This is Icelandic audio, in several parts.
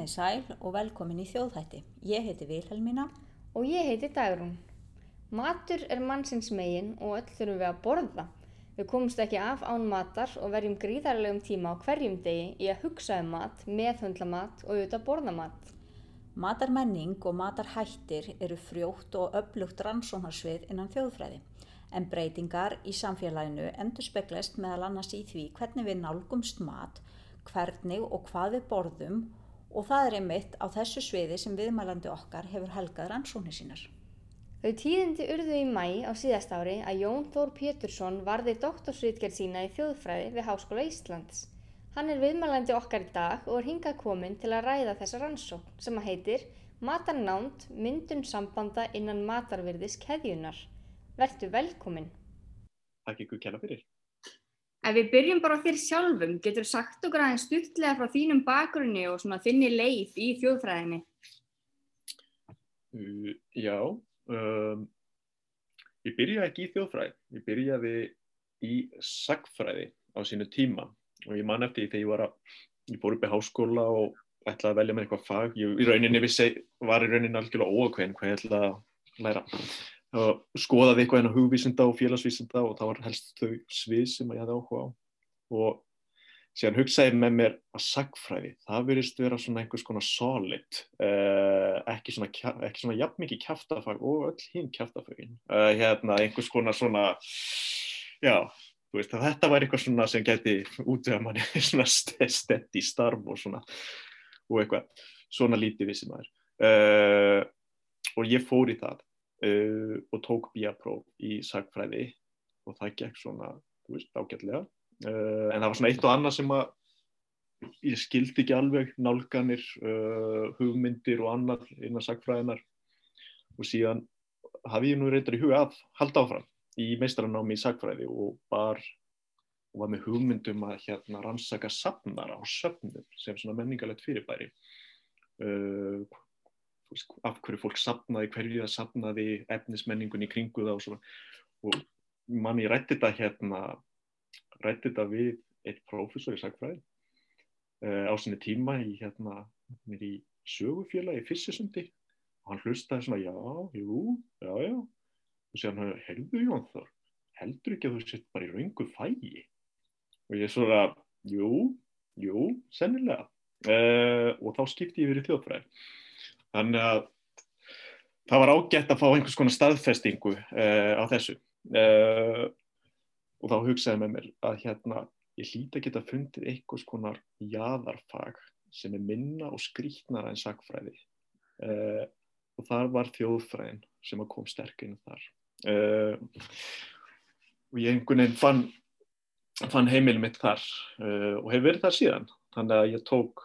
Komiði sæl og velkomin í þjóðhætti. Ég heiti Vilhelmína. Og ég heiti Dagrún. Matur er mannsins megin og öll þurfum við að borða. Við komumst ekki af án matar og verjum gríðarlegum tíma á hverjum degi í að hugsa um mat, meðhundla mat og auðvitað borða mat. Matarmenning og matarhættir eru frjótt og öflugt rannsónarsvið innan þjóðfræði. En breytingar í samfélaginu endur speglast meðal annars í því hvernig við nálgumst mat, hvernig og hvað við borðum og það er einmitt á þessu sviði sem viðmælandi okkar hefur helgað rannsóknir sínar. Þau tíðindi urðu í mæ á síðast ári að Jón Þór Pétursson varði doktorsritgerð sína í þjóðfræði við Háskóla Íslands. Hann er viðmælandi okkar í dag og er hingað komin til að ræða þessa rannsókn sem að heitir Matarnánd myndun sambanda innan matarvirðis keðjunar. Vertu velkomin. Takk ykkur kæra fyrir. Ef við byrjum bara á þér sjálfum, getur sagt okkur aðeins stutlega frá þínum bakgrunni og svona þinni leið í þjóðfræðinni? Uh, já, um, ég byrjaði ekki í þjóðfræði, ég byrjaði í sagfræði á sínu tíma og ég man eftir þegar ég var að, ég fór upp í háskóla og ætlaði að velja með eitthvað fag, ég í rauninni vissi, var í rauninni algjörlega óakveðin hvað ég ætlaði að læra skoðaði eitthvað hérna hugvísinda og félagsvísinda og það var helst þau svið sem ég hafði áhuga á. Og síðan hugsaði með mér að sagfræði, það verist vera svona einhvers konar solid uh, ekki svona, svona jafn mikið kæftafag og öll hinn kæftafagin uh, eh, hérna einhvers konar svona já, þú veist að þetta var eitthvað svona sem geti útvega manni svona stedd í starf og svona og eitthvað svona lítið vissi maður. Uh, og ég fór í það uh, og tók bíapróf í sagfræði og það gekk svona, þú veist, ágætlega. Uh, en það var svona eitt og annað sem að ég skildi ekki alveg nálganir, uh, hugmyndir og annað innan sagfræðinar og síðan hafði ég nú reyndar í huga að halda áfram í meistaranámi í sagfræði og bar og var með hugmyndum að hérna rannsaka safnar á söfnum sem svona menningalegt fyrirbæri. Uh, veist, af hverju fólk sapnaði, hverju það sapnaði efnismenningun í kringu það og svona. Og manni rætti þetta hérna rætti þetta við eitt prófessor í sagfræði uh, á sinni tíma í hérna mér í sögufélagi Fissisundi og hann hlustaði svona já, jú, já, já. Og sér hann, heldur Jón Þór heldur ekki að þú sitt bara í raungu fægi og ég svona jú, jú, sennilega. Uh, og þá skipti ég verið þjóðfræði Þannig að það var ágætt að fá einhvers konar staðfestingu uh, á þessu. Uh, og þá hugsaði með mér að hérna ég hlýta geta fundið einhvers konar jæðarfag sem er minna og skrítnara en sagfræði uh, og þar var þjóðfræðin sem kom sterkinn þar. Og ég einhvern veginn fann, fann heimilum mitt þar og hef verið þar síðan. Þannig að ég tók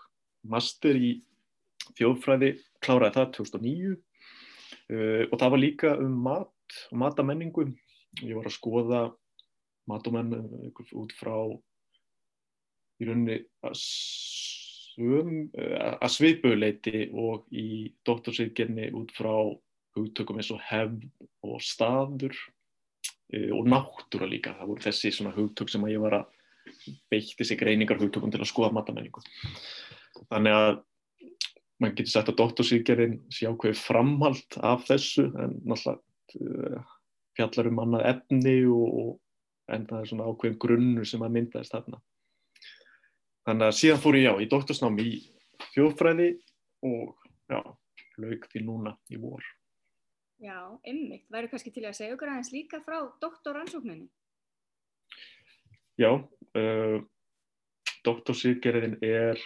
master í þjóðfræði kláraði það 2009 uh, og það var líka um mat og matamenningu. Ég var að skoða matamenn út frá í rauninni að, að svipuleiti og í doktorsýrgerni út frá hugtökum eins og hefn og staður og náttúra líka. Það voru þessi svona hugtök sem að ég var að beitt þessi greiningar hugtökum til að skoða matamenningu. Þannig að maður getur sagt að doktorsýkjarinn sé ákveði framhald af þessu en náttúrulega uh, fjallar um annað efni og, og en það er svona ákveðin grunnur sem að myndaðist þarna. Þannig að síðan fór ég já í doktorsnámi í þjóðfræði og já, laug því núna í vor. Já, ymmikt. Væri kannski til að segja okkur aðeins líka frá doktoransókninni? Já, uh, doktorsýkjariðin er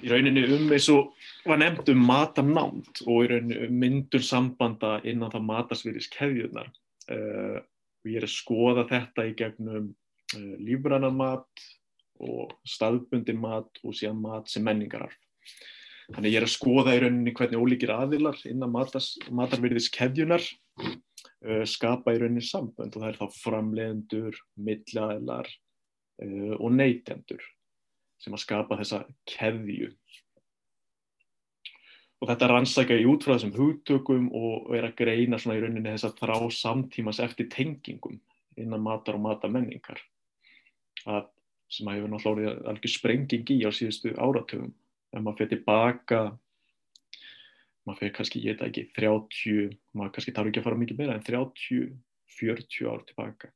í rauninni um eins og var nefnd um matanánd og í rauninni um myndun sambanda innan það matasvíðiskeðjunar uh, eh, og ég er að skoða þetta í gegnum uh, eh, lífrannan mat og staðbundin mat og síðan mat sem menningararf. Þannig ég er að skoða í rauninni hvernig ólíkir aðilar innan matarvirðiskeðjunar uh, skapa í rauninni sambund og það er þá framlegendur, millaðilar og neytendur sem að skapa þessa keðju. Og þetta rannsækja í út frá þessum hugtökum og er að greina svona í rauninni þess að þrá samtímas eftir tengingum innan matar og matamenningar. Að, sem að hefur náttúrulega alveg sprenging í á síðustu áratugum. ef maður fyrir tilbaka maður fyrir kannski, ég veit ekki 30, maður kannski þarf ekki að fara mikið meira en 30, 40 ár tilbaka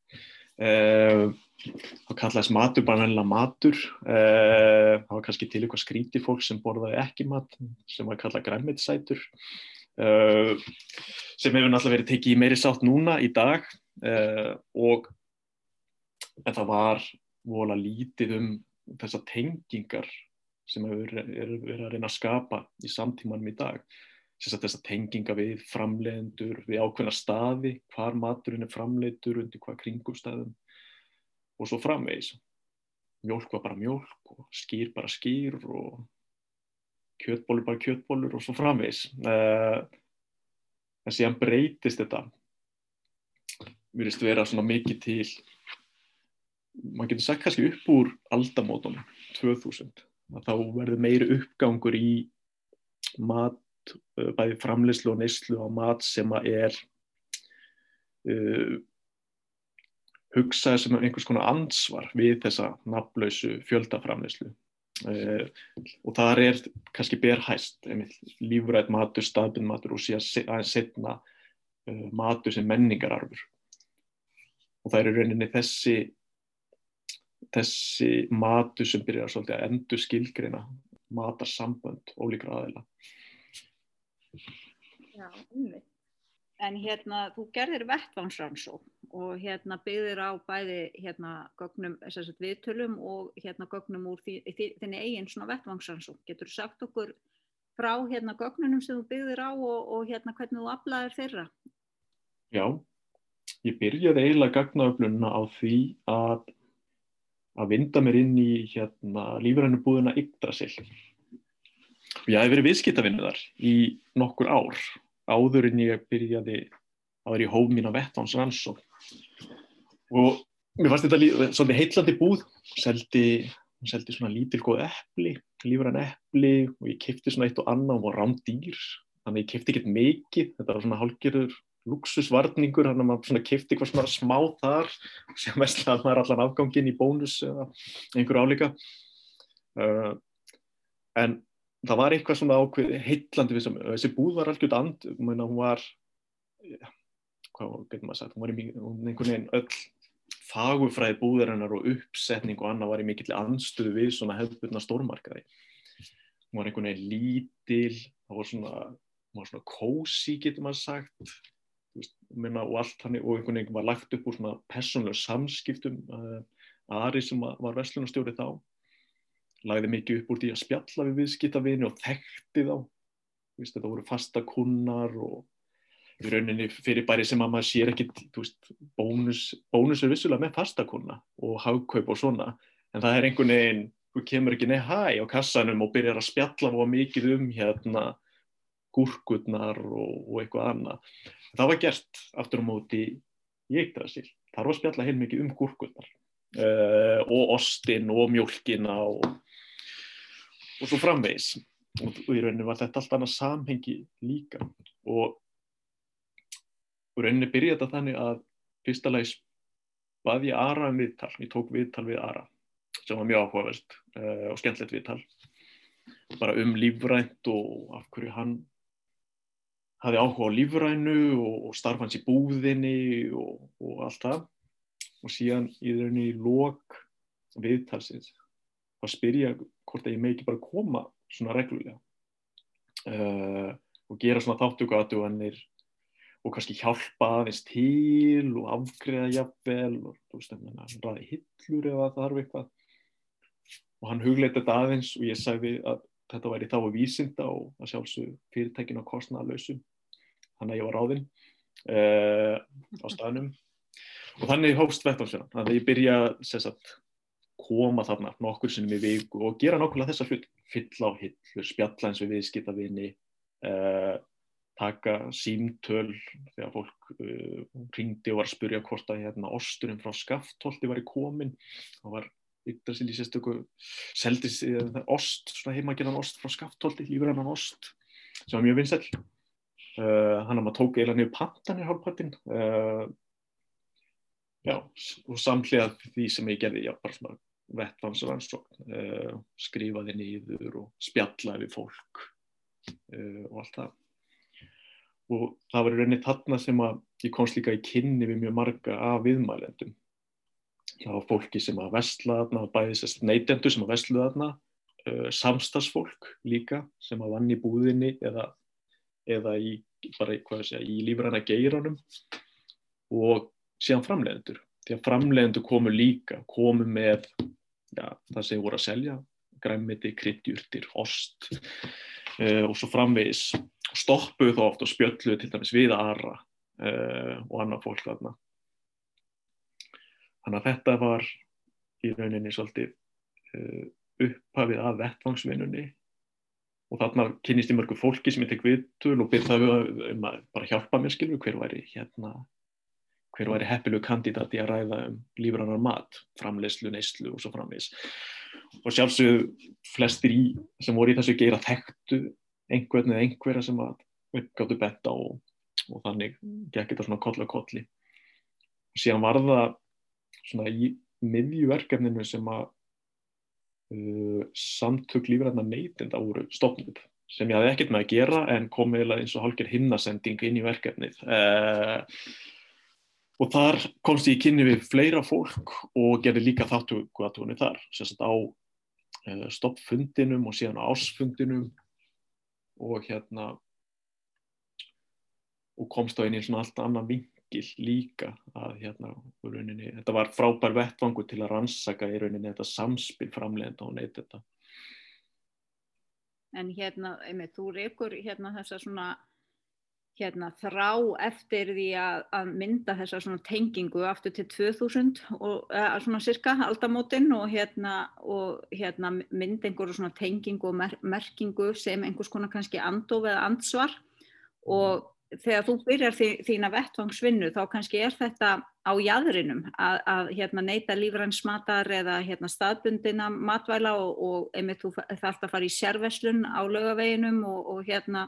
þá kallaðist matur bara nægilega matur. Uh, þá var kannski til eitthvað skríti fólk sem borðaði ekki mat sem var kallað græmitsætur uh, sem hefur náttúrulega verið tekið í meiri sátt núna í dag. Og það var vola lítið um þessar tengingar sem hefur verið að reyna að skapa í samtímanum í dag þessar tenginga við framleiðendur, við ákveðna staði, hvar maturinn er framleitur, undir hvað kringumstæðum og svo framvegis. Mjölk var bara mjölk og skýr bara skýr og kjötbólur bara kjötbólur og svo framvegis. Eh, en síðan breytist þetta, virðist vera svona mikið til, maður getur sagt kannski upp úr aldamótonum 2000, að þá verður meiri uppgangur í mat Uh, bæði framleyslu og neyslu á mat sem að er uh, hugsaði sem einhvers konar ansvar við þessa nafnlausu fjöldaframleyslu uh, og þar er kannski berhæst lífrætt matur, staðbund matur og síðan aðeins setna uh, matur sem menningararfur. Og það er í rauninni þessi þessi matur sem byrjar svolítið að endur skilgrina matarsambönd ólíkra aðeila Já, umvitt. En hérna, þú gerðir vettvangsrannsó og hérna byggðir á bæði hérna gögnum, sagt, viðtölum og hérna gögnum úr því, þinni eigin svona vettvangsrannsó. Getur þú sagt okkur frá hérna gögnunum sem þú byggðir á og, og hérna hvernig þú aflaðir þeirra? Já, ég byrjaði eiginlega gagnaöflunna á því að, að vinda mér inn í hérna lífrænubúðuna Yggdrasil Ég hef verið viðskiptavinnuðar í nokkur ár áður en ég byrjaði að vera í hóf mín á Vettváns rannsók og mér fannst þetta svolítið heitlandi búð. Seldi, seldi svona lítil góð eppli, lífran eppli og ég kefti svona eitt og annan og rám dýr þannig ég kefti ekkert mikið. Þetta var svona hálgjörður luxusvarningur þannig að maður kefti eitthvað svona smá þar sem vestlega að maður allan afgangin í bónus eða einhverju álíka. Uh, en það var eitthvað svona ákveð heitlandi sem, þessi búð var algjörð and, hún var hvað getur maður sagt, hún var í einhvern veginn öll fagufræði búðarinnar og uppsetning og annað var í mikill anstuðu við svona hefðbundna stórmarkaði. Hún var einhvern veginn lítil það var svona, svona kósi getur maður sagt. Veist, minna, og allt hann og einhvern veginn var lagt upp úr svona personlega samskiptum uh, Ari sem var verslunarstjóri þá lagði mikið upp úr því að spjalla við viðskiptavini og þekkti þá. Veist, þetta voru fasta kunnar og í rauninni fyrir bæri sem að maður sér ekki veist, bónus, bónus er vissulega með fasta kunna og hagkaup og svona en það er einhvern veginn, þú kemur ekki nei hæ á kassanum og byrjar að spjalla og mikið um hérna gúrkurnar og, og eitthvað annað. Það var gert aftur á móti í Eikdrasil, þar var spjalla heil mikið um gúrkurnar uh, og ostin og mjölkina og og svo framvegis. Og, og í rauninni var þetta allt annað samhengi líka. Og í rauninni byrjaði þetta þannig að fyrsta lagi baði ég Ara um viðtal, ég tók viðtal við Ara sem var mjög áhugaverst uh, og skemmtilegt viðtal. Bara um lífrænt og af hverju hann hafi áhuga á lífrænu og, og starf hans í búðinni og, og allt það. Og síðan í rauninni í lok viðtalsins þá spyr ég hvort að ég með ekki bara koma svona reglulega. Uh, og gera svona þáttugatugannir og kannski hjálpa aðeins til og afgriða jafnvel og þú veist, hann ræði hillur eða það þarf eitthvað. Og hann hugleita þetta aðeins og ég sagði að þetta væri þá að vísinda og að sjálfsög fyrirtækinu á kostnæðalösum þannig að ég var ráðinn uh, á staðnum. Og þannig hófst vettvansverðan þannig að ég byrja sagt, koma þarna nokkur sinnum í viku og gera nokkulega þessa hlut fyll á hillur, spjalla eins og viðskiptavinni uh, taka símtöl þegar fólk uh, ringdi og var að spurja hvort að hérna, osturinn frá skaftholti var í komin og var Yggdrasil í sérstöku seldis uh, ost, svona heimagerðan ost frá skaftholti, lífrannan ost sem var mjög vinsell hann að maður tók eiginlega niður pantanir hálfpartinn já, og samhliða því sem ég gerði, já, bara svona vettvansrannsókn, uh, skrifaði niður og spjallaði fólk uh, og allt það. Og það var í rauninni þarna sem að ég komst líka í kynni við mjög marga af viðmælendum. Það var fólki sem að vestla þarna, bæði sérst neytendur sem að vestlu þarna, uh, samstagsfólk líka sem að vann í búðinni eða, eða í, í lífræna geiranum og síðan framleiðendur. Því að framleiðendur komu líka, komu með ja, það sem voru að selja, græmiti, kryddjúrtir, ost uh, og svo framvegis stoppuð þá oft og spjölluð til dæmis við aðra uh, og annað fólk þarna. Þannig að þetta var í rauninni svolítið uh, upphafið að vettvangsvinnunni og þarna kynist ég mörgu fólki sem ég tek viðtul og byrð það um að bara hjálpa mér skilur hver væri hérna hver væri heppilegu kandidat í að ræða um lífrannar mat, framleyslu, neyslu og svo framvegs. Og sjálfsögðu flestir í, sem voru í þessu geira þekktu einhvern eða einhverja sem gáttu betta og, og þannig gekk þetta svona koll að kolli. Og síðan var það svona í miðjuverkefninu sem að uh, samtök lífrannar neytinda voru stofnud sem ég hafði ekkert með að gera en kom eða eins og hálfur hinnasending inn í verkefnið. Uh, og þar komst ég í kynni við fleira fólk og gerði líka þáttu hvað tóni þar, sérstaklega á uh, stoppfundinum og síðan á ásfundinum og hérna og komst á einn í svona allt annan vingil líka að hérna rauninni, þetta var frábær vettvangu til að rannsaka í rauninni þetta samspil framlegenda og neitt þetta En hérna, einmitt, þú reykur hérna þessa svona hérna, þrá eftir því að, að mynda þessa svona tengingu aftur til 2000 og að svona cirka aldamótin og hérna, og hérna mynda einhverju svona tengingu og mer merkingu sem einhvers konar kannski andof eða ansvar og þegar þú byrjar því, þína vettvangsvinnu þá kannski er þetta á jæðrinum að, að hérna, neyta lífrænsmatar eða hérna, staðbundina matvæla og, og einmitt þú þarfst að fara í sérveslun á lögaveginum og, og hérna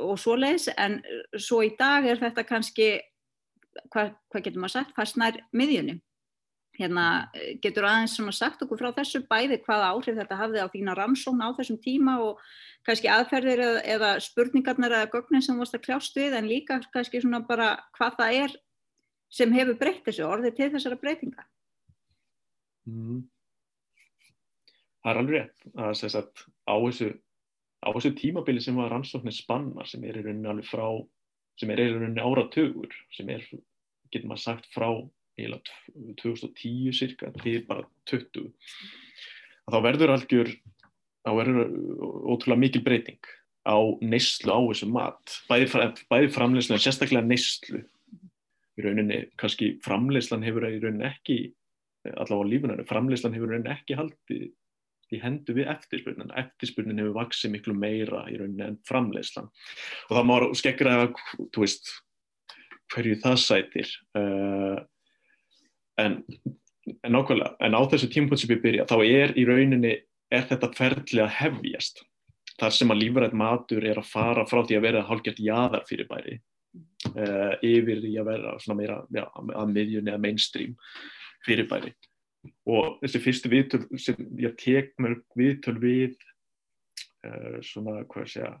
og svoleiðis en svo í dag er þetta kannski hvað, hvað getur maður sagt, hvað snær miðjunni. Hérna getur aðeins svona sagt okkur frá þessu bæði hvaða áhrif þetta hafði á þína rannsóna á þessum tíma og kannski aðferðir eða, eða spurningarnar eða gögnin sem vorst að kljást við en líka kannski svona bara hvað það er sem hefur breytt þessu orðið til þessara breytinga. Mm. Það er alveg rétt að þess að á þessu á þessu tímabili sem var rannsóknir spanna sem er í rauninni alveg frá sem er í rauninni áratögur sem er, getur maður sagt, frá eila 2010 cirka til bara 20 þá verður algjör þá verður ótrúlega mikil breyting á neyslu á þessu mat bæði, bæði framleyslu en sérstaklega neyslu. Í rauninni, kannski framleyslan hefur í rauninni ekki allavega á lífunarinu, framleyslan hefur í rauninni ekki haldið í hendu við eftirspurnin. Eftirspurnin hefur vaksið miklu meira í rauninni en framleiðslan. Og það má skekkra að, þú veist, hverju það sætir. Uh, en, en en á þessu tímpunkt sem við byrja, þá er í rauninni, er þetta ferðli að hefjast. Þar sem að lífrætt matur er að fara frá því að vera hálfgjört jaðar fyrir bæri uh, yfir því að vera meira ja, að miðjunni eða mainstream fyrir bæri og þessi fyrstu viðtöl sem ég tek mér viðtöl við uh, svona hvað sé að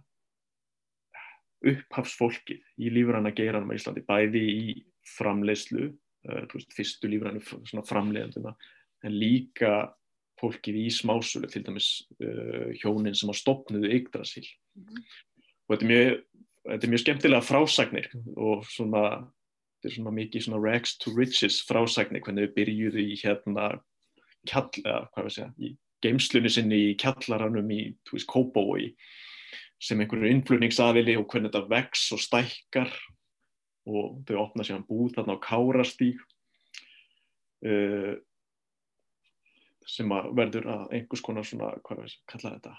upphafsfólkið í lífranna geiranum á Íslandi, bæði í framleiðslu, uh, veist, fyrstu lífrannu framleiðanduna, en líka fólkið í smásölu, til dæmis uh, hjónin sem á stopnuðu Yggdrasil. Mm -hmm. Og þetta er, mjög, þetta er mjög skemmtilega frásagnir og svona þetta er svona mikið svona rags to riches frásagni hvernig við byrjuðu í hérna kjall, eða hvað við segja, í geimslunni sinni í kjallaranum í, þú veist, Kópói sem einhverju innflutningsaðili og hvernig þetta vex og stækkar og þau opna sér hann búð þarna á Kárastíg uh, sem að verður að einhvers konar svona, hvað við kalla þetta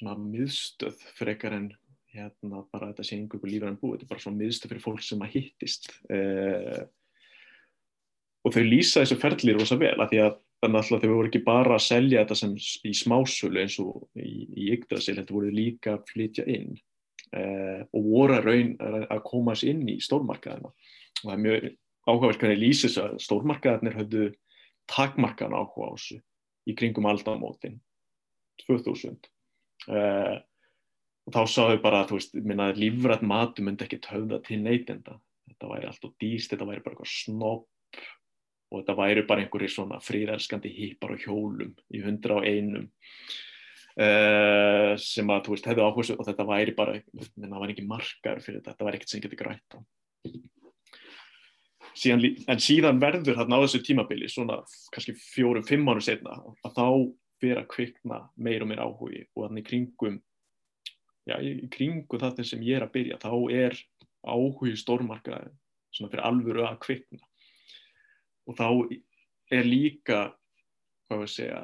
svona miðstöð frekar en hérna bara þetta sé einhverju lífið en búið, þetta er bara svona miðstu fyrir fólk sem að hittist. Eh, og þau lýsa þessu ferli rosa vel að því að þannig að þau voru ekki bara að selja þetta sem í smásölu eins og í, Yggdrasil, þetta voru líka að flytja inn eh, og voru að raun að koma þessi inn í stórmarkaðina. Og það er mjög áhugavert hvernig lýsis að stórmarkaðarnir höfðu takmarkan áhuga á þessu í kringum aldamótin 2000 uh, og þá sáðu bara að þú veist, minna lífrætt matu myndi ekki töfða til neytenda. Þetta væri alltaf dýst, þetta væri bara eitthvað snopp og þetta væri bara einhverjir svona fríðelskandi hýpar og hjólum í hundra og einum uh, sem að þú veist, hefðu áherslu og þetta væri bara, minna það væri ekki margar fyrir þetta, þetta væri ekkert sem getur grætt á. Síðan, en síðan verður þarna á þessu tímabili svona kannski fjórum, fimm árum setna að þá að kvikna meir og meir áhugi. Og þannig kringum já, í kringum það sem ég er að byrja þá er áhugi stórmarkaði svona fyrir alvöru að kvikna. Og þá er líka hvað við segja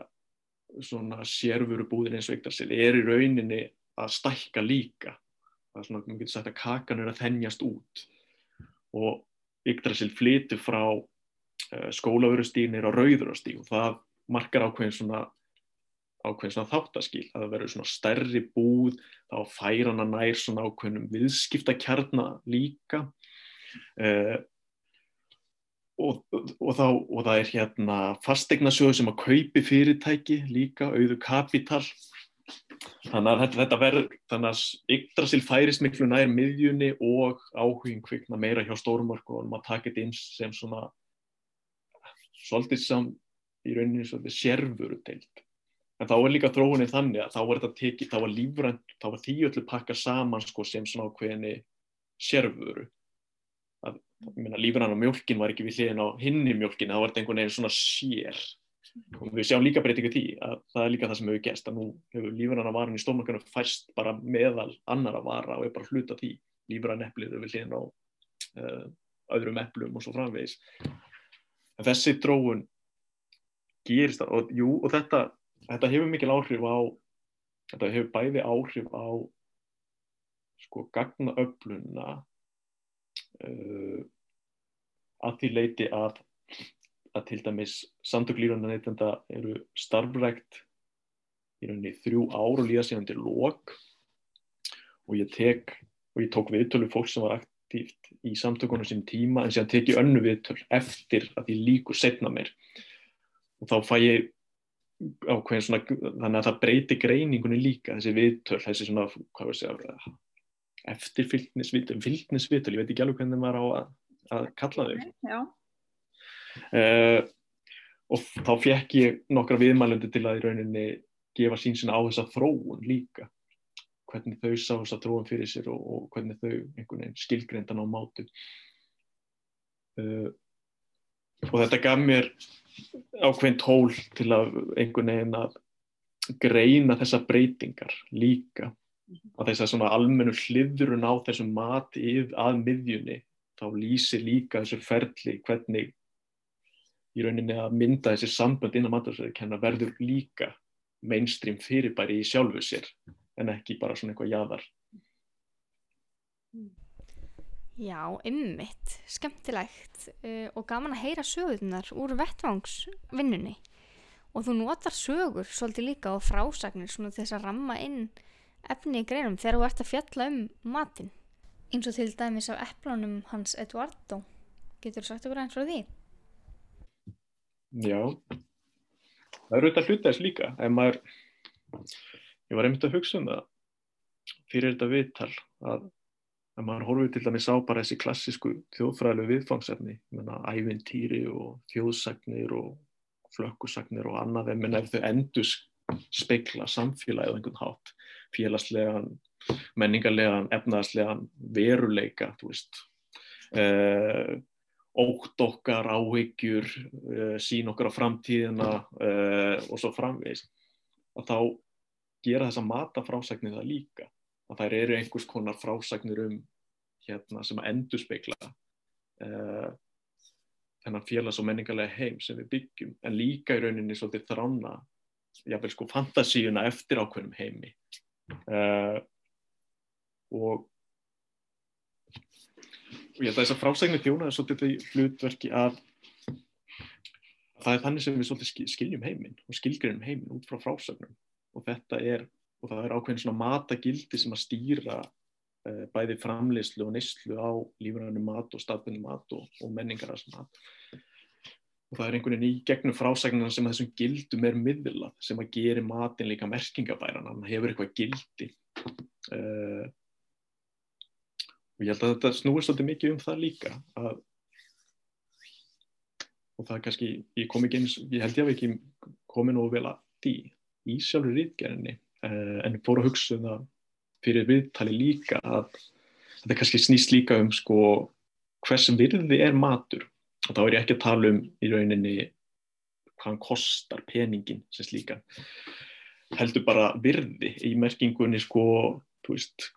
svona sérfuru búðin eins og eitthvað er í rauninni að stækka líka. Það er svona, maður getur sagt að kakan er að þennjast út. Og Yggdrasil flytur frá uh, skólaverustíðinir á rauðurastíð og það markar ákveðin svona ákveðin svona þáttaskil að það verður svona stærri búð þá fær hana nær svona ákveðinum viðskiptakjarnar líka. Uh, og, og, þá, og það er hérna fastegnasjóðu sem að kaupi fyrirtæki líka, auðu kapital. Þannig að þetta, þetta verður þannig að Yggdrasil færist miklu nær miðjunni og áhugin kvikna meira hjá stórmarku og maður takit inn sem svona svolítið sam í rauninni svolítið sérfuru teilt en þá er líka þróunin þannig að þá var þetta tekið, þá var lífrænt, þá var því öllu pakka saman sko sem svona ákveðinni sérfuru að, ég meina lífræn og mjölkin var ekki við hliðin á hinni mjölkin, það var þetta einhvern veginn svona sér. Og við sjáum líka breytingu því að það er líka það sem hefur gerst að nú hefur lífranna varan í stórmarkanu fæst bara meðal annara vara og er bara hluta því. Lífrann eplið við hlýðin á uh, öðrum eplum og svo framvegis. En þessi dróun gerist það og, jú, og þetta, þetta hefur mikil áhrif á þetta hefur bæði áhrif á sko gagna öfluna uh, að því leiti að að til dæmis samtök lífranda neytenda eru starfrækt í rauninni þrjú ár og líða síðan til lok. Og ég tek og ég tók viðtölu fólk sem var aktíft í samtökunum sín tíma en síðan tek ég önnu viðtöl eftir að ég líkur setna mér. Og þá fæ ég ákveðin svona þannig að það breyti greiningunni líka þessi viðtöl, þessi svona hvað veist ég eftirfylgnisvitöl, fylgnisvitöl, ég veit ekki alveg hvernig maður á að, að kalla þau. Já. Uh, og þá fekk ég nokkra viðmælundi til að í rauninni gefa sín sinna á þessa þróun líka hvernig þau sá þessa þróun fyrir sér og, og hvernig þau einhvern veginn skilgreindan á mátu uh, og þetta gaf mér ákveðin tól til að einhvern veginn að greina þessa breytingar líka að þess að svona almennu hliðrun á þessum mati að miðjunni þá lýsir líka þessu ferli hvernig í rauninni að mynda þessi sambönd innan maturvæðikennar verður líka mainstream fyrirbæri í sjálfu sér en ekki bara svona eitthvað jáðar. Já, ymmit, skemmtilegt uh, og gaman að heyra sögurnar úr vettvangsvinnunni. Og þú notar sögur svolítið líka og frásagnir svona þess að ramma inn efni í greinum þegar þú ert að fjalla um matin eins og til dæmis af eplunum hans Eduardo. Getur þú sagt okkur eins frá því? Já, það eru auðvitað hluta þess líka, ef maður, ég var einmitt að hugsa um það fyrir þetta viðtal að, að maður horfið til dæmis á bara þessi klassísku þjóðfræðilegu viðfangsefni, menna ævintýri og þjóðsagnir og flökkusagnir og annað, en ef þau endur speikla samfélagið á einhvern hátt, félagslegan, menningarlegan, efnaðslegan veruleika, þú veist, eða, ótt okkar, áhyggjur, uh, sín okkar á framtíðina uh, og svo framvegis að þá gera þessa matafrásagnir það líka að þær eru einhvers konar frásagnir um hérna sem að endur speikla uh, þennan félags- og menningarlega heim sem við byggjum. En líka í rauninni svolítið þrána jáfnveil sko fantasíuna eftir ákveðnum heimi. Og og ég held að þess að frásagnir þjónaði svolítið því hlutverki að það er þannig sem við svolítið skiljum heiminn og skilgjum heiminn út frá frásagnum. Og þetta er, og það er ákveðin svona matagildi sem að stýra uh, bæði framleyslu og neyslu á lífræðinu mat og stafinu mat og, og menningarars mat. Og það er einhvern veginn í gegnum frásagnina sem að þessum gildum er miðlað sem að gera matin líka merkingabæran hann hefur eitthvað gildi. Uh, og ég held að þetta snúist svolítið mikið um það líka að, og það er kannski ég kom ekki eins, ég held ég að ekki komið nú vel að því í sjálfur rítgerinni uh, en fór að hugsa um það fyrir viðtali líka að þetta kannski snýst líka um sko hvers virði er matur? Og þá er ég ekki að tala um í rauninni hvað hann kostar peningin sem slíka heldur bara virði í merkingunni sko veist,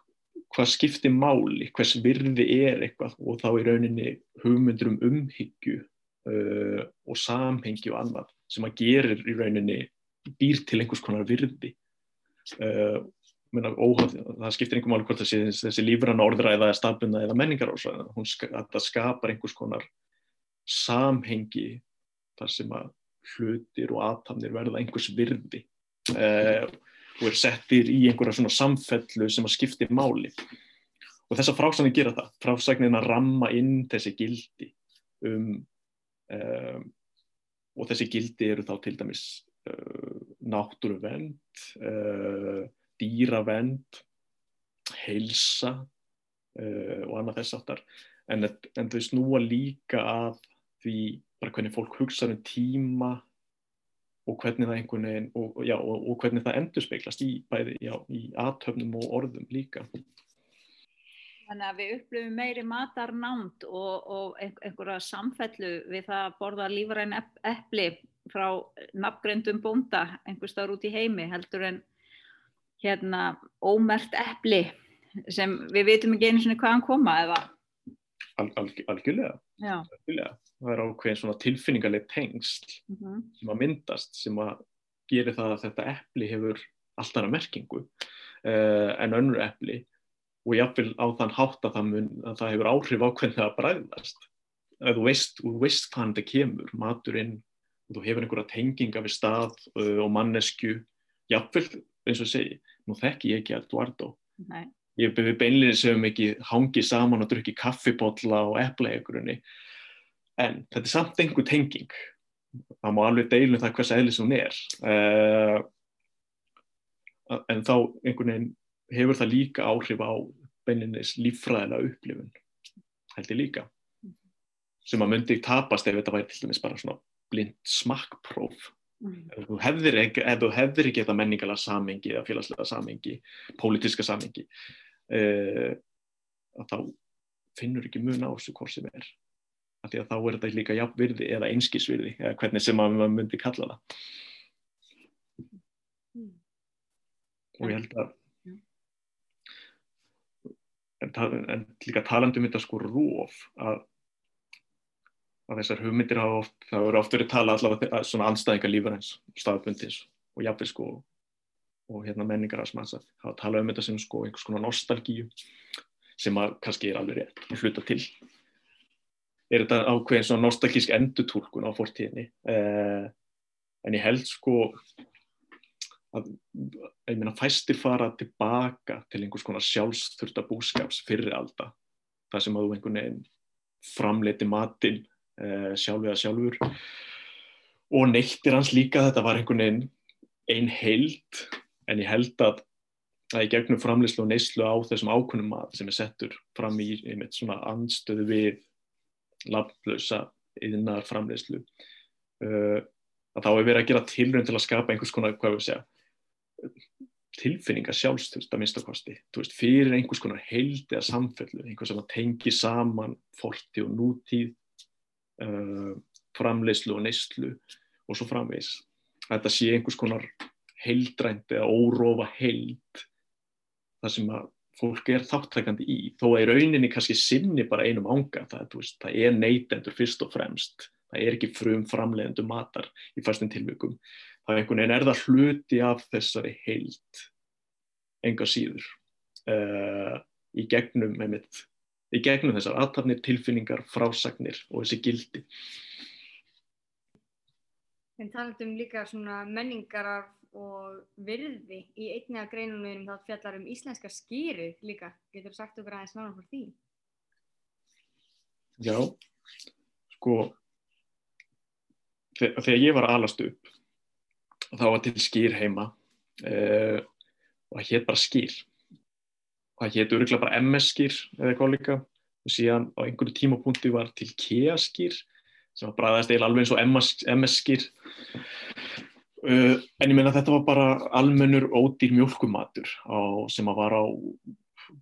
hvað skiptir máli? Hvers virði er eitthvað? Og þá í rauninni hugmyndur um umhyggju uh, og samhengi og annað sem að gerir í rauninni býr til einhvers konar virði uh, menna, óhald, það skiptir einhver máli hvort þessi, þessi lífrann orðræða eða stafnuna eða menningar hún skapar einhvers konar samhengi þar sem að hlutir og aðtamnir verða einhvers virði. Uh, og er settir í einhverja svona samfellu sem að skipti máli. Og þessar frásagnir gera það. Frásagnir að ramma inn þessi gildi um, um, og þessi gildi eru þá til dæmis uh, náttúruvend uh, dýravend heilsa og annað þess aftar en, en þau snúa líka að því bara hvernig fólk hugsa um tíma og hvernig það einhvern veginn og, já, og, og hvernig það endur speiklast í bæði já, í aðtöfnum og orðum líka. Þannig að við upplifum meiri matarnánd og, og einhverja samfellu við það að borða lífræn eppli frá nafngrendum bónda einhver staður út í heimi heldur en hérna ómert eppli sem við veitum ekki einu svona hvaðan koma eða Al, alg, algjörlega. algjörlega það er ákveðin svona tilfinningarleg tengsl mm -hmm. sem að myndast sem að gera það að þetta eppli hefur alltaf merkingu uh, en önnur eppli og jáfnvel á þann hátt að það, mun, að það hefur áhrif á hvernig það bræðast að þú veist, þú veist hvaðan þetta kemur maturinn, þú hefur einhverja tenginga við stað uh, og mannesku jáfnvel eins og segi nú þekk ég ekki Eduardo. Nei. ég byrði beinlega sem ekki hangi saman og drukki kaffibotla og eppleigurunni en þetta er samt einhver tenging. Það má alveg deilum það hvers eðlis hún er. Uh, en þá einhvern veginn hefur það líka áhrif á beininnis líffræðilega upplifun held ég líka sem að myndi tapast ef þetta væri til dæmis bara svona blind smakkpróf mm. ef þú hefðir ekki, ekki þetta menningala samengi eða félagslega samengi pólitiska samengi uh, þá finnur ekki mun á þessu hvort sem er af því að þá er þetta líka jafnvirði eða einskísvirði eða hvernig sem maður myndi kalla það mm. og ég held að en, en líka talandum þetta sko róf að, að þessar hugmyndir hafa oft, það eru oft verið tala allavega svona anstæðingar lífarhans staðbundis og jafnveg sko og hérna menningar að smasa hafa talað um þetta sem sko einhvers konar nostalgíu sem að kannski er alveg rétt að hluta til. Er þetta ákveðin svona nostalgísk endutúlkun á fortíðinni? Eh, en ég held sko að ég meina fæstir fara tilbaka til einhvers konar sjálfsþurta búskaps fyrir alltaf það sem að þú einhvern veginn framleiti matinn eh, sjálf eða sjálfur. Og neittir hans líka þetta var einhvern veginn einn heild en ég held að að í gegnum framleyslu og neyslu á þessum ákunum mat sem er settur fram í einmitt svona anstöðu við lafnlösa yðnar framleiðslu uh, að þá er verið að gera tilrönd til að skapa einhvers konar, hvað við segja tilfinninga sjálfstöld að minnstakosti, þú veist, fyrir einhvers konar heild eða samfellu, einhvers sem að tengi saman forti og nútíð uh, framleiðslu og neyslu og svo framvegs þetta sé einhvers konar heildrænt eða órófa heild það sem að fólk er þáttækandi í þó að í rauninni kannski sinni bara einum ánga það, veist, það er neytendur fyrst og fremst. Það er ekki frum framleiðendur matar í fastin tilvíkum það er einhvern veginn er það hluti af þessari heilt enga síður uh, í gegnum einmitt, í gegnum þessar aðtafnir, tilfinningar, frásagnir og þessi gildi En talandum líka svona menningar og virði í einni af greinunum þá fjallar um íslenska skýrið líka. Getur sagt okkur aðeins náttúrulega fyrir því? Já, sko þegar, ég var alast upp þá var til skýr heima uh, og það hétt bara skýr og það hétt öruglega bara MS skýr eða eitthvað líka. Og síðan á einhverju tímapunkti var til KEA skýr sem var bræðast eða alveg eins og MS, MS skýr uh, en ég meina þetta var bara almennur ódýr mjölkumatur á, sem að var á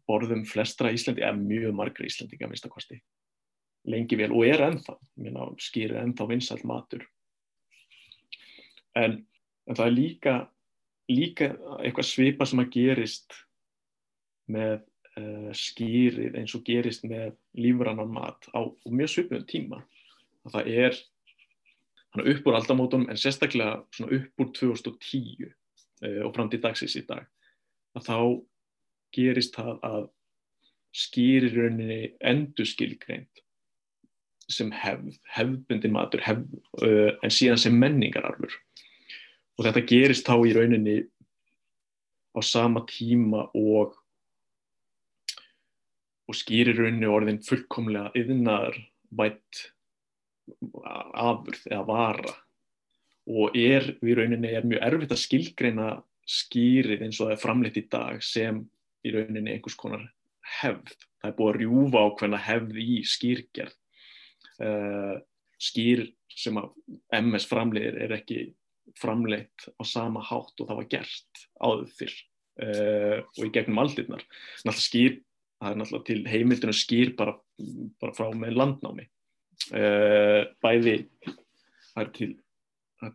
borðum flestra Íslandi, eða mjög margra Íslandinga að mista kosti. Lengi vel og er ennþá, minna, skýr er ennþá vinsall matur. En, en það er líka líka eitthvað svipa sem að gerist með uh, skýrið eins og gerist með lífrannan mat á mjög svipum tíma. Að það er upp úr aldamótunum en sérstaklega upp úr 2010 uh, og fram til dagsins í dag að þá gerist það að skýrir rauninni endur skilgreint sem hefð, hefðbundi matur hefð, uh, en síðan sem menningararfur. Og þetta gerist þá í rauninni á sama tíma og og skýrir rauninni orðin fullkomlega yðnar vætt afurð eða vara og er í rauninni er mjög erfitt að skilgreina skýrið eins og það er framleitt í dag sem í rauninni einhvers konar hefð. Það er búið að rjúfa ákveðna hefð í skýrgerð. Uh, skýr sem að MS framleiðir er ekki framleitt á sama hátt og það var gert áður fyrr uh, og í gegnum aldirnar. Náttúrulega skýr, það er náttúrulega til heimildinu skýr bara, bara frá með landnámi. Uh, bæði, það er til,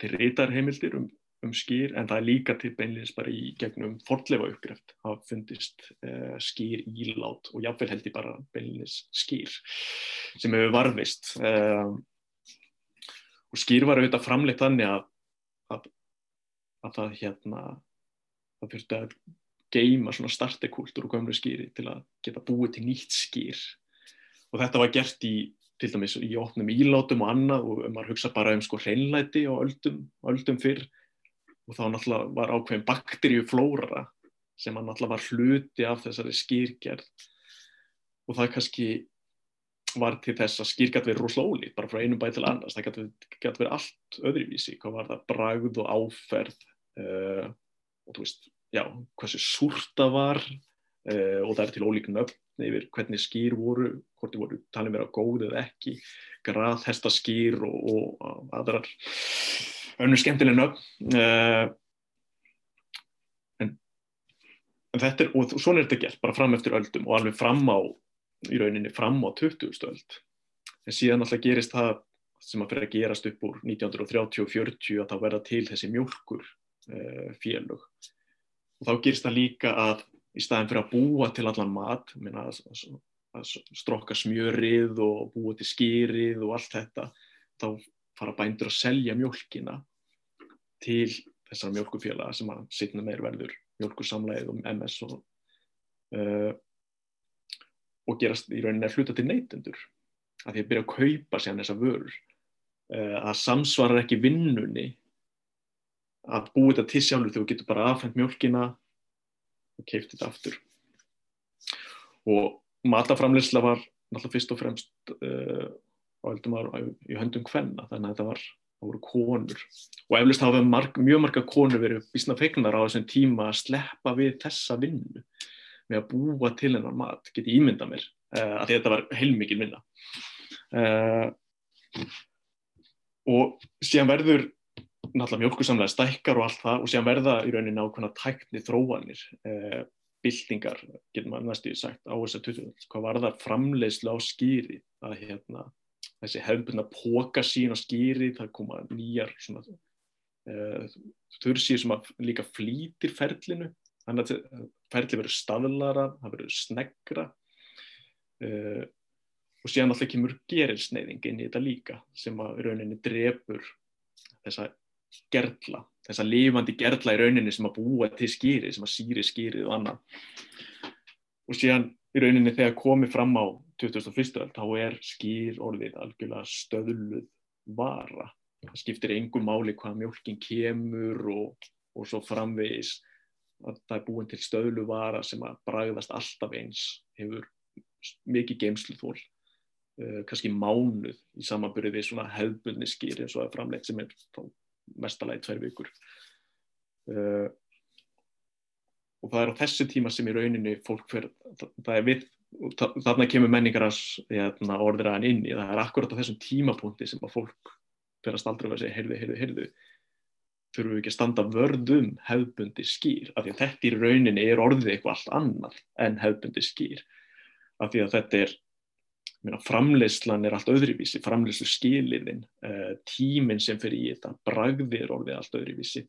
til reytarheimildir um um skýr en það er líka til beinleins bara í gegnum fordleifa uppgreft það fundist uh, skýr ílát og jáfnveil held ég bara beinleins skýr sem hefur varðvist uh, og skýr var auðvitað framleitt þannig að, að, að það hérna það þurfti að geima svona startekultur og gömlu skýri til að geta búið til nýtt skýr. Og þetta var gert í til dæmis í ótnum ílátum og annað og maður hugsa bara um sko hreinlæti á öldum, öldum fyrr. Og þá náttúrulega var ákveðin bakteríuflóra sem náttúrulega var hluti af þessari skýrgerð. Og það kannski var til þess að skýr gæti verið roslóli bara frá einum bæ til annars, það gæti verið allt öðruvísi, hvað var það, bragð og áferð uh, og þú veist, já, hversu súrta var uh, og það er til ólík nöfn yfir hvernig skýr voru, hvort þið voru talið á góð eða ekki, graðhestaskýr og, og aðrar önnu skemmtileg nöfn uh, en, en þetta er, og svona er þetta gert bara fram eftir öldum og alveg fram á í rauninni fram á 20. öld en síðan alltaf gerist það sem að fyrir að gerast upp úr 1930 og 40 að þá verða til þessi mjölkur uh, félög og þá gerist það líka að í staðin fyrir að búa til allan mat minna, að, að, strokka smjörið og búa til skýrið og allt þetta þá fara bændur að selja mjölkina til þessar mjölkufélaga sem að sitna meir verður mjölkursamleið og MS og, uh, og gerast í rauninni að hluta til neytendur. Að því að byrja að kaupa sér þessar vörur. Uh, að samsvarar ekki vinnunni að búið þetta til sjálfur þegar þú getur bara afhengt mjölkina og keift þetta aftur. Og mataframleysla var náttúrulega fyrst og fremst uh, að í höndum hvenna þannig að þetta var, voru konur. Og eflust hafa marg, mjög marga konur verið bísna fegnar á þessum tíma að sleppa við þessa vinnu með að búa til hennar mat, geti ímynda mér uh, að þetta var heilmikið vinna. Uh, og síðan verður náttúrulega mjölkursamlega stækkar og allt það og síðan verða í rauninni ákveðna tækni þróanir uh, byltingar, getur maður næstu sagt á þess að 20. hvað var það framleiðslu á skýri að hérna þessi hefðbundna póka sín og skýri, það koma nýjar svona uh, þurrsýr sem líka flýtir ferlinu, þannig að ferli verður staðlara, það verður snegra uh, og síðan alltaf kemur gerilsneiðing inn í þetta líka sem að rauninni drefur þessa gerla, þessa lifandi gerla í rauninni sem að búa til skýri, sem að síri skýrið og annað og síðan í rauninni þegar komið fram á 2001. öll, þá er skýr orðið algjörlega stöðluð vara. Það skiptir engum máli hvað mjölkin kemur og, og svo framvegis að það er búin til stöðlu vara sem að bragðast alltaf eins, hefur mikið geimsluþól uh, kannski mánuð í samanbyrði við svona hefðbunni skýr eins og að framleitt sem er mestalagi tvær vikur. Uh, og það er á þessu tíma sem í rauninni fólk fyrir, það, er við þarna kemur menningarans hérna, orðraðan inn í það. Er akkurat á þessum tímapunkti sem að fólk fyrir að staldra að segja heyrðu, heyrðu, heyrðu þurfum við ekki að standa vörðum hefðbundi skýr, af því að þetta í rauninni er orðið eitthvað allt annar en hefðbundi skýr, af því að þetta er framleyslan er allt öðruvísi, framleyslu skiliðin, uh, tíminn sem fyrir í þetta, bragðir orðið allt öðruvísi,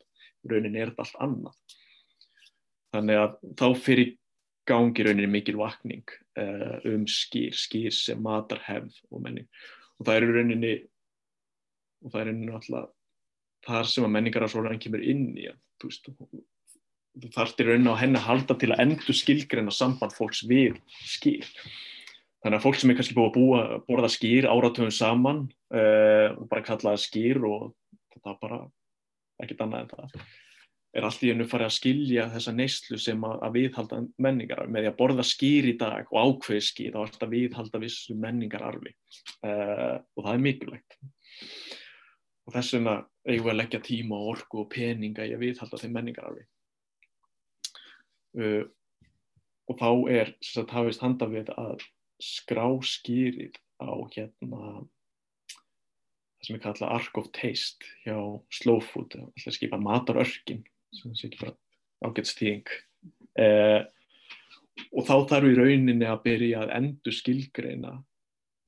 raunin er þetta allt annað. Þannig að þá fyrir gangi rauninni mikil vakning uh, um skýr, skýr sem matar hefð og menning. Og það er rauninni, og það er rauninni alltaf þar sem að menningarásóran kemur inn í að, þú veist, þú þarftir rauninni á henni að halda til að endur skilgreina samband fólks við skýr. Þannig að fólk sem er kannski búið að búa, borða skýr áratöfum saman uh, og bara kalla það skýr og það er bara ekkert annað en það er allt í hennu farið að skilja þessa neyslu sem að, að viðhalda menningar með því að borða skýr í dag og ákveði skýr þá er þetta viðhalda vissu menningararfi uh, og það er mikilvægt. Og þess vegna eigum við að leggja tíma og orku og peninga í að viðhalda þeim menningararfi. Uh, og þá er þess að hafist handa við að skráskýrið á hérna það sem er kallað Ark of Taste hjá Slow Food, alltaf skipa matarörkin sem sé ekki bara ágættstíðing eh, og þá þarf í rauninni að byrja að endur skilgreina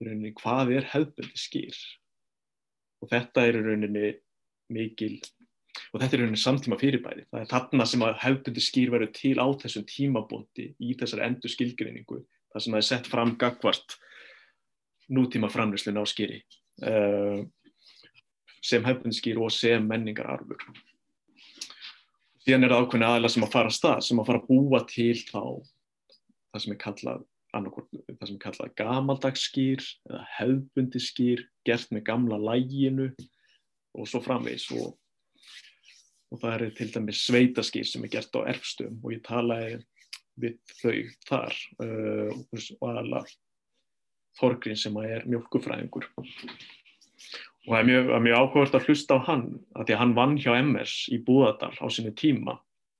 í rauninni hvað er hefðbundi skýr. Og þetta er í rauninni mikil og þetta er í rauninni samtíma fyrirbæri. Það er þarna sem að hefðbundi skýr verður til á þessum tímabóndi í þessari endur skilgreiningu það sem er sett fram gagvart nútíma framlýslun á skýri uh, sem hefðbundskýr og sem menningararfur. Síðan er það ákveðin aðeila sem að fara að stað, sem að fara að búa til þá það sem er kallað, kallað gamaldagsskýr eða hefðbundiskýr, gert með gamla læginu og svo framvegs og, og það er til dæmis sveitaskýr sem er gert á erfstum og ég talaði við þau þar uh, og aðalega Þorgrín sem að er mjölkufræðingur og það er mjög, mjög áhugast að hlusta á hann að því að hann vann hjá MS í Búðardal á sinni tíma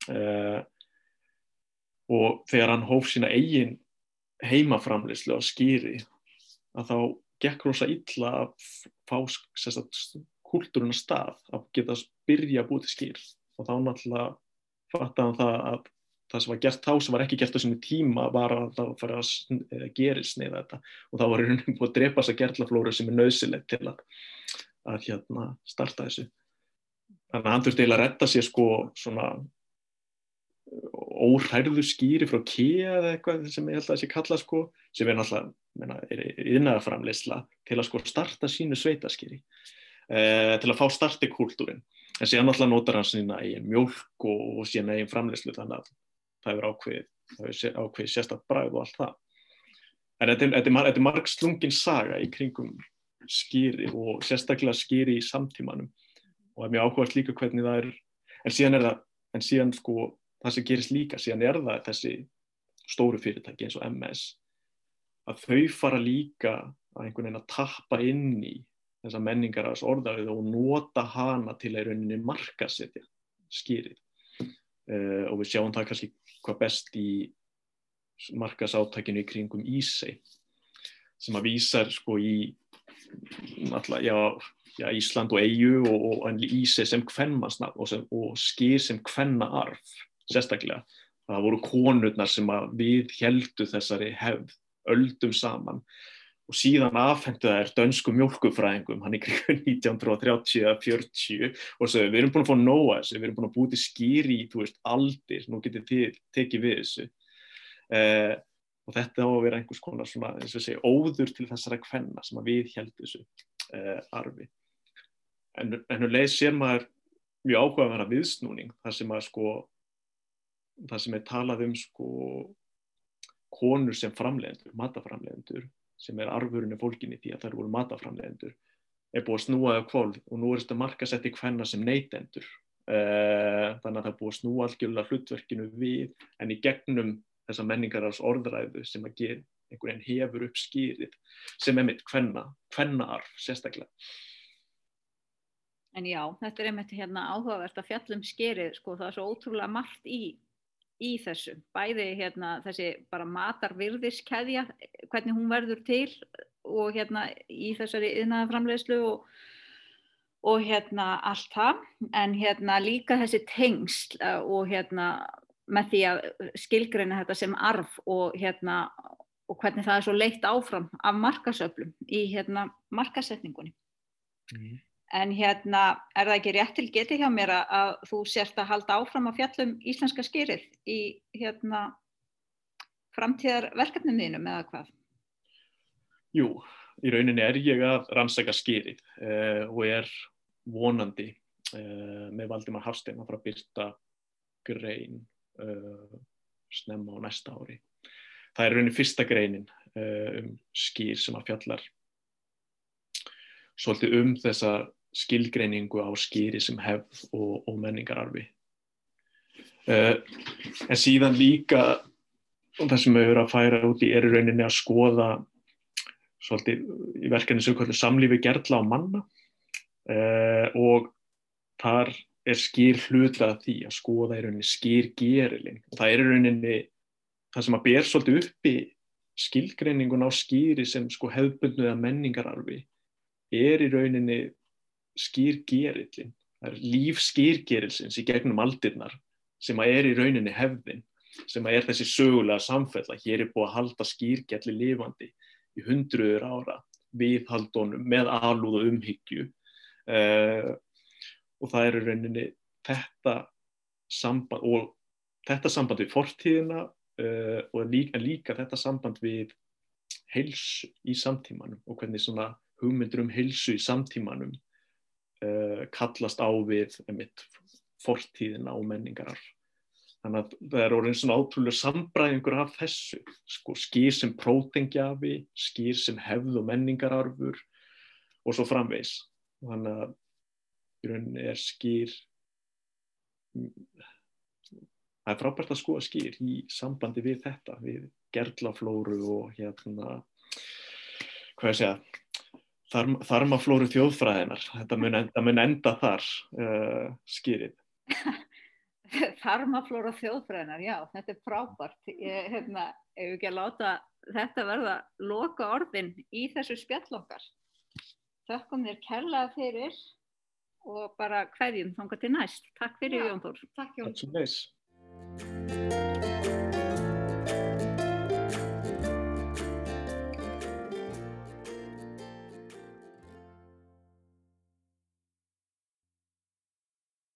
uh, og þegar hann hóf sína eigin heimaframleyslu á skýri að þá gekk rosa illa að fá kultúruna stað að geta að byrja að búið til skýr. Og þá náttúrulega fattaði hann það að það sem var gert þá sem var ekki gert á sinu tíma var að það fara að gerist neða þetta og það var búið að drepa þessa gerlaflóru sem er nöðsilegt til að, að hérna, starta þessu. Þannig að hann þurfti eiginlega að retta sér sko svona óhærðu skýri frá KIA eða eitthvað sem ég held að þessi kalla sko sem er náttúrulega yðnaðarframleysla til að sko starta sínu sveitaskýri eh, til að fá starti kúltúrin en síðan náttúrulega notar hann sína eigin mjölk og sína eigin framleyslu þannig að það hefur ákveðið, ákveðið sérstaklega bræð og allt það. En þetta er, þetta er marg slungin saga í kringum skýri og sérstaklega skýri í samtímanum og það er mjög áhugast líka hvernig það er, en síðan er það, en síðan sko það sem gerist líka, síðan er það þessi stóru fyrirtæki eins og MS, að þau fara líka að einhvern veginn að tappa inn í þessa menningar að orðaðið og nota hana til að í rauninni markasetja skýrið. Uh, og við sjáum það kannski hvað best í markasáttakinu í kringum Ísei sem að vísar sko í alltaf, já, já, Ísland og Eyju og, og Ísei sem kvennmannsnafn og, og skýr sem kvennaarf sérstaklega. Það voru konurnar sem að við heldu þessari hefð öldum saman og síðan afhengtu það er dönsku mjölkufræðingum hann í kring 1930-40 og svo við erum búin að fá nóa þessu, við erum búin að búið til skýri í, þú veist, aldir, nú getið þið tekið við þessu. Eh, og þetta á að vera einhvers konar svona, eins og segja, óður til þessara kvenna sem að við heldum þessu eh, arfi. En, en nú leið sér maður mjög áhuga að vera viðsnúning, þar sem að sko þar sem er talað um sko konur sem framlegendur, mataframlegendur sem er arfurinn í fólkinni því að þær voru mataframlegendur er búið að snúaði á kvolv og nú er þetta markasetti hvenna sem neytendur uh, þannig að það er búið að snúa algjörlega hlutverkinu við en í gegnum þessa menningarás orðræðu sem að ger, einhvern veginn hefur upp skýrið sem er mitt hvenna, hvenna arf sérstaklega. En já, þetta er einmitt hérna áhugavert að fjallum skerið, sko, það er svo ótrúlega margt í, í þessu. Bæði hérna þessi bara matarvirðiskeðja, hvernig hún verður til og hérna í þessari yðnaða framleiðslu og, og hérna allt það. En hérna líka þessi tengsl eh, og hérna með því að skilgreina þetta sem arf og hérna og hvernig það er svo leitt áfram af markasöflum í hérna markasetningunni. Mm. En hérna er það ekki rétt til getið hjá mér að, þú sérst að halda áfram að fjallum íslenska skýrið í hérna framtíðarverkefnum þínum eða hvað? Jú, í rauninni er ég að rannsaka skýrið eh, og er vonandi eh, með Valdimar Hafstein að fara að byrta grein eh, snemma á næsta ári. Það er rauninni fyrsta greinin eh, um skýr sem að fjallar svolítið um þessa skilgreiningu á skýri sem hefð og, og menningararfi. Uh, en síðan líka það sem við höfum að færa út í er í rauninni að skoða svolítið í verkefni sem kallar samlífi gerðla á manna uh, og þar er skýr hlutlað því að skoða í rauninni skýr gerilinn. Það er rauninni það sem að ber svolítið uppi skilgreiningun á skýri sem sko hefðbundnuða menningararfi er í rauninni skýrgerillin, það er líf skýrgerilsins í gegnum aldirnar sem að er í rauninni hefðin, sem að er þessi sögulega samfella, hér er búið að halda skýrgelli lifandi í hundruður ára viðhaldunum með alúð og umhyggju. Uh, og það er í rauninni þetta samband og þetta samband við fortíðina uh, og líka, líka þetta samband við heilsu í samtímanum og hvernig svona hugmyndur um heilsu í samtímanum uh, kallast á við einmitt, fortíðina og menningarar. Þannig að það er orðin svona átrúlega sambræðingur af þessu, sko, skýr sem prótengjafi, skýr sem hefð og menningararfur og svo framvegs. Þannig að rauninni er skýr, það er frábært að skoða skýr í sambandi við þetta, við gerlaflóru og hérna, hvað ég segja, þarmaflóru þjóðfræðinar. Þetta mun enda, mun enda þar uh, skýrið. þarmaflóru þjóðfræðinar, já, þetta er frábært. Ég hef hérna, ekki að láta þetta verða loka orðin í þessu spjallokkar. Þakkum þér kærlega fyrir og bara hverjum þángar til næst. Takk fyrir Jón Þór. Takk Jón. Leiðis.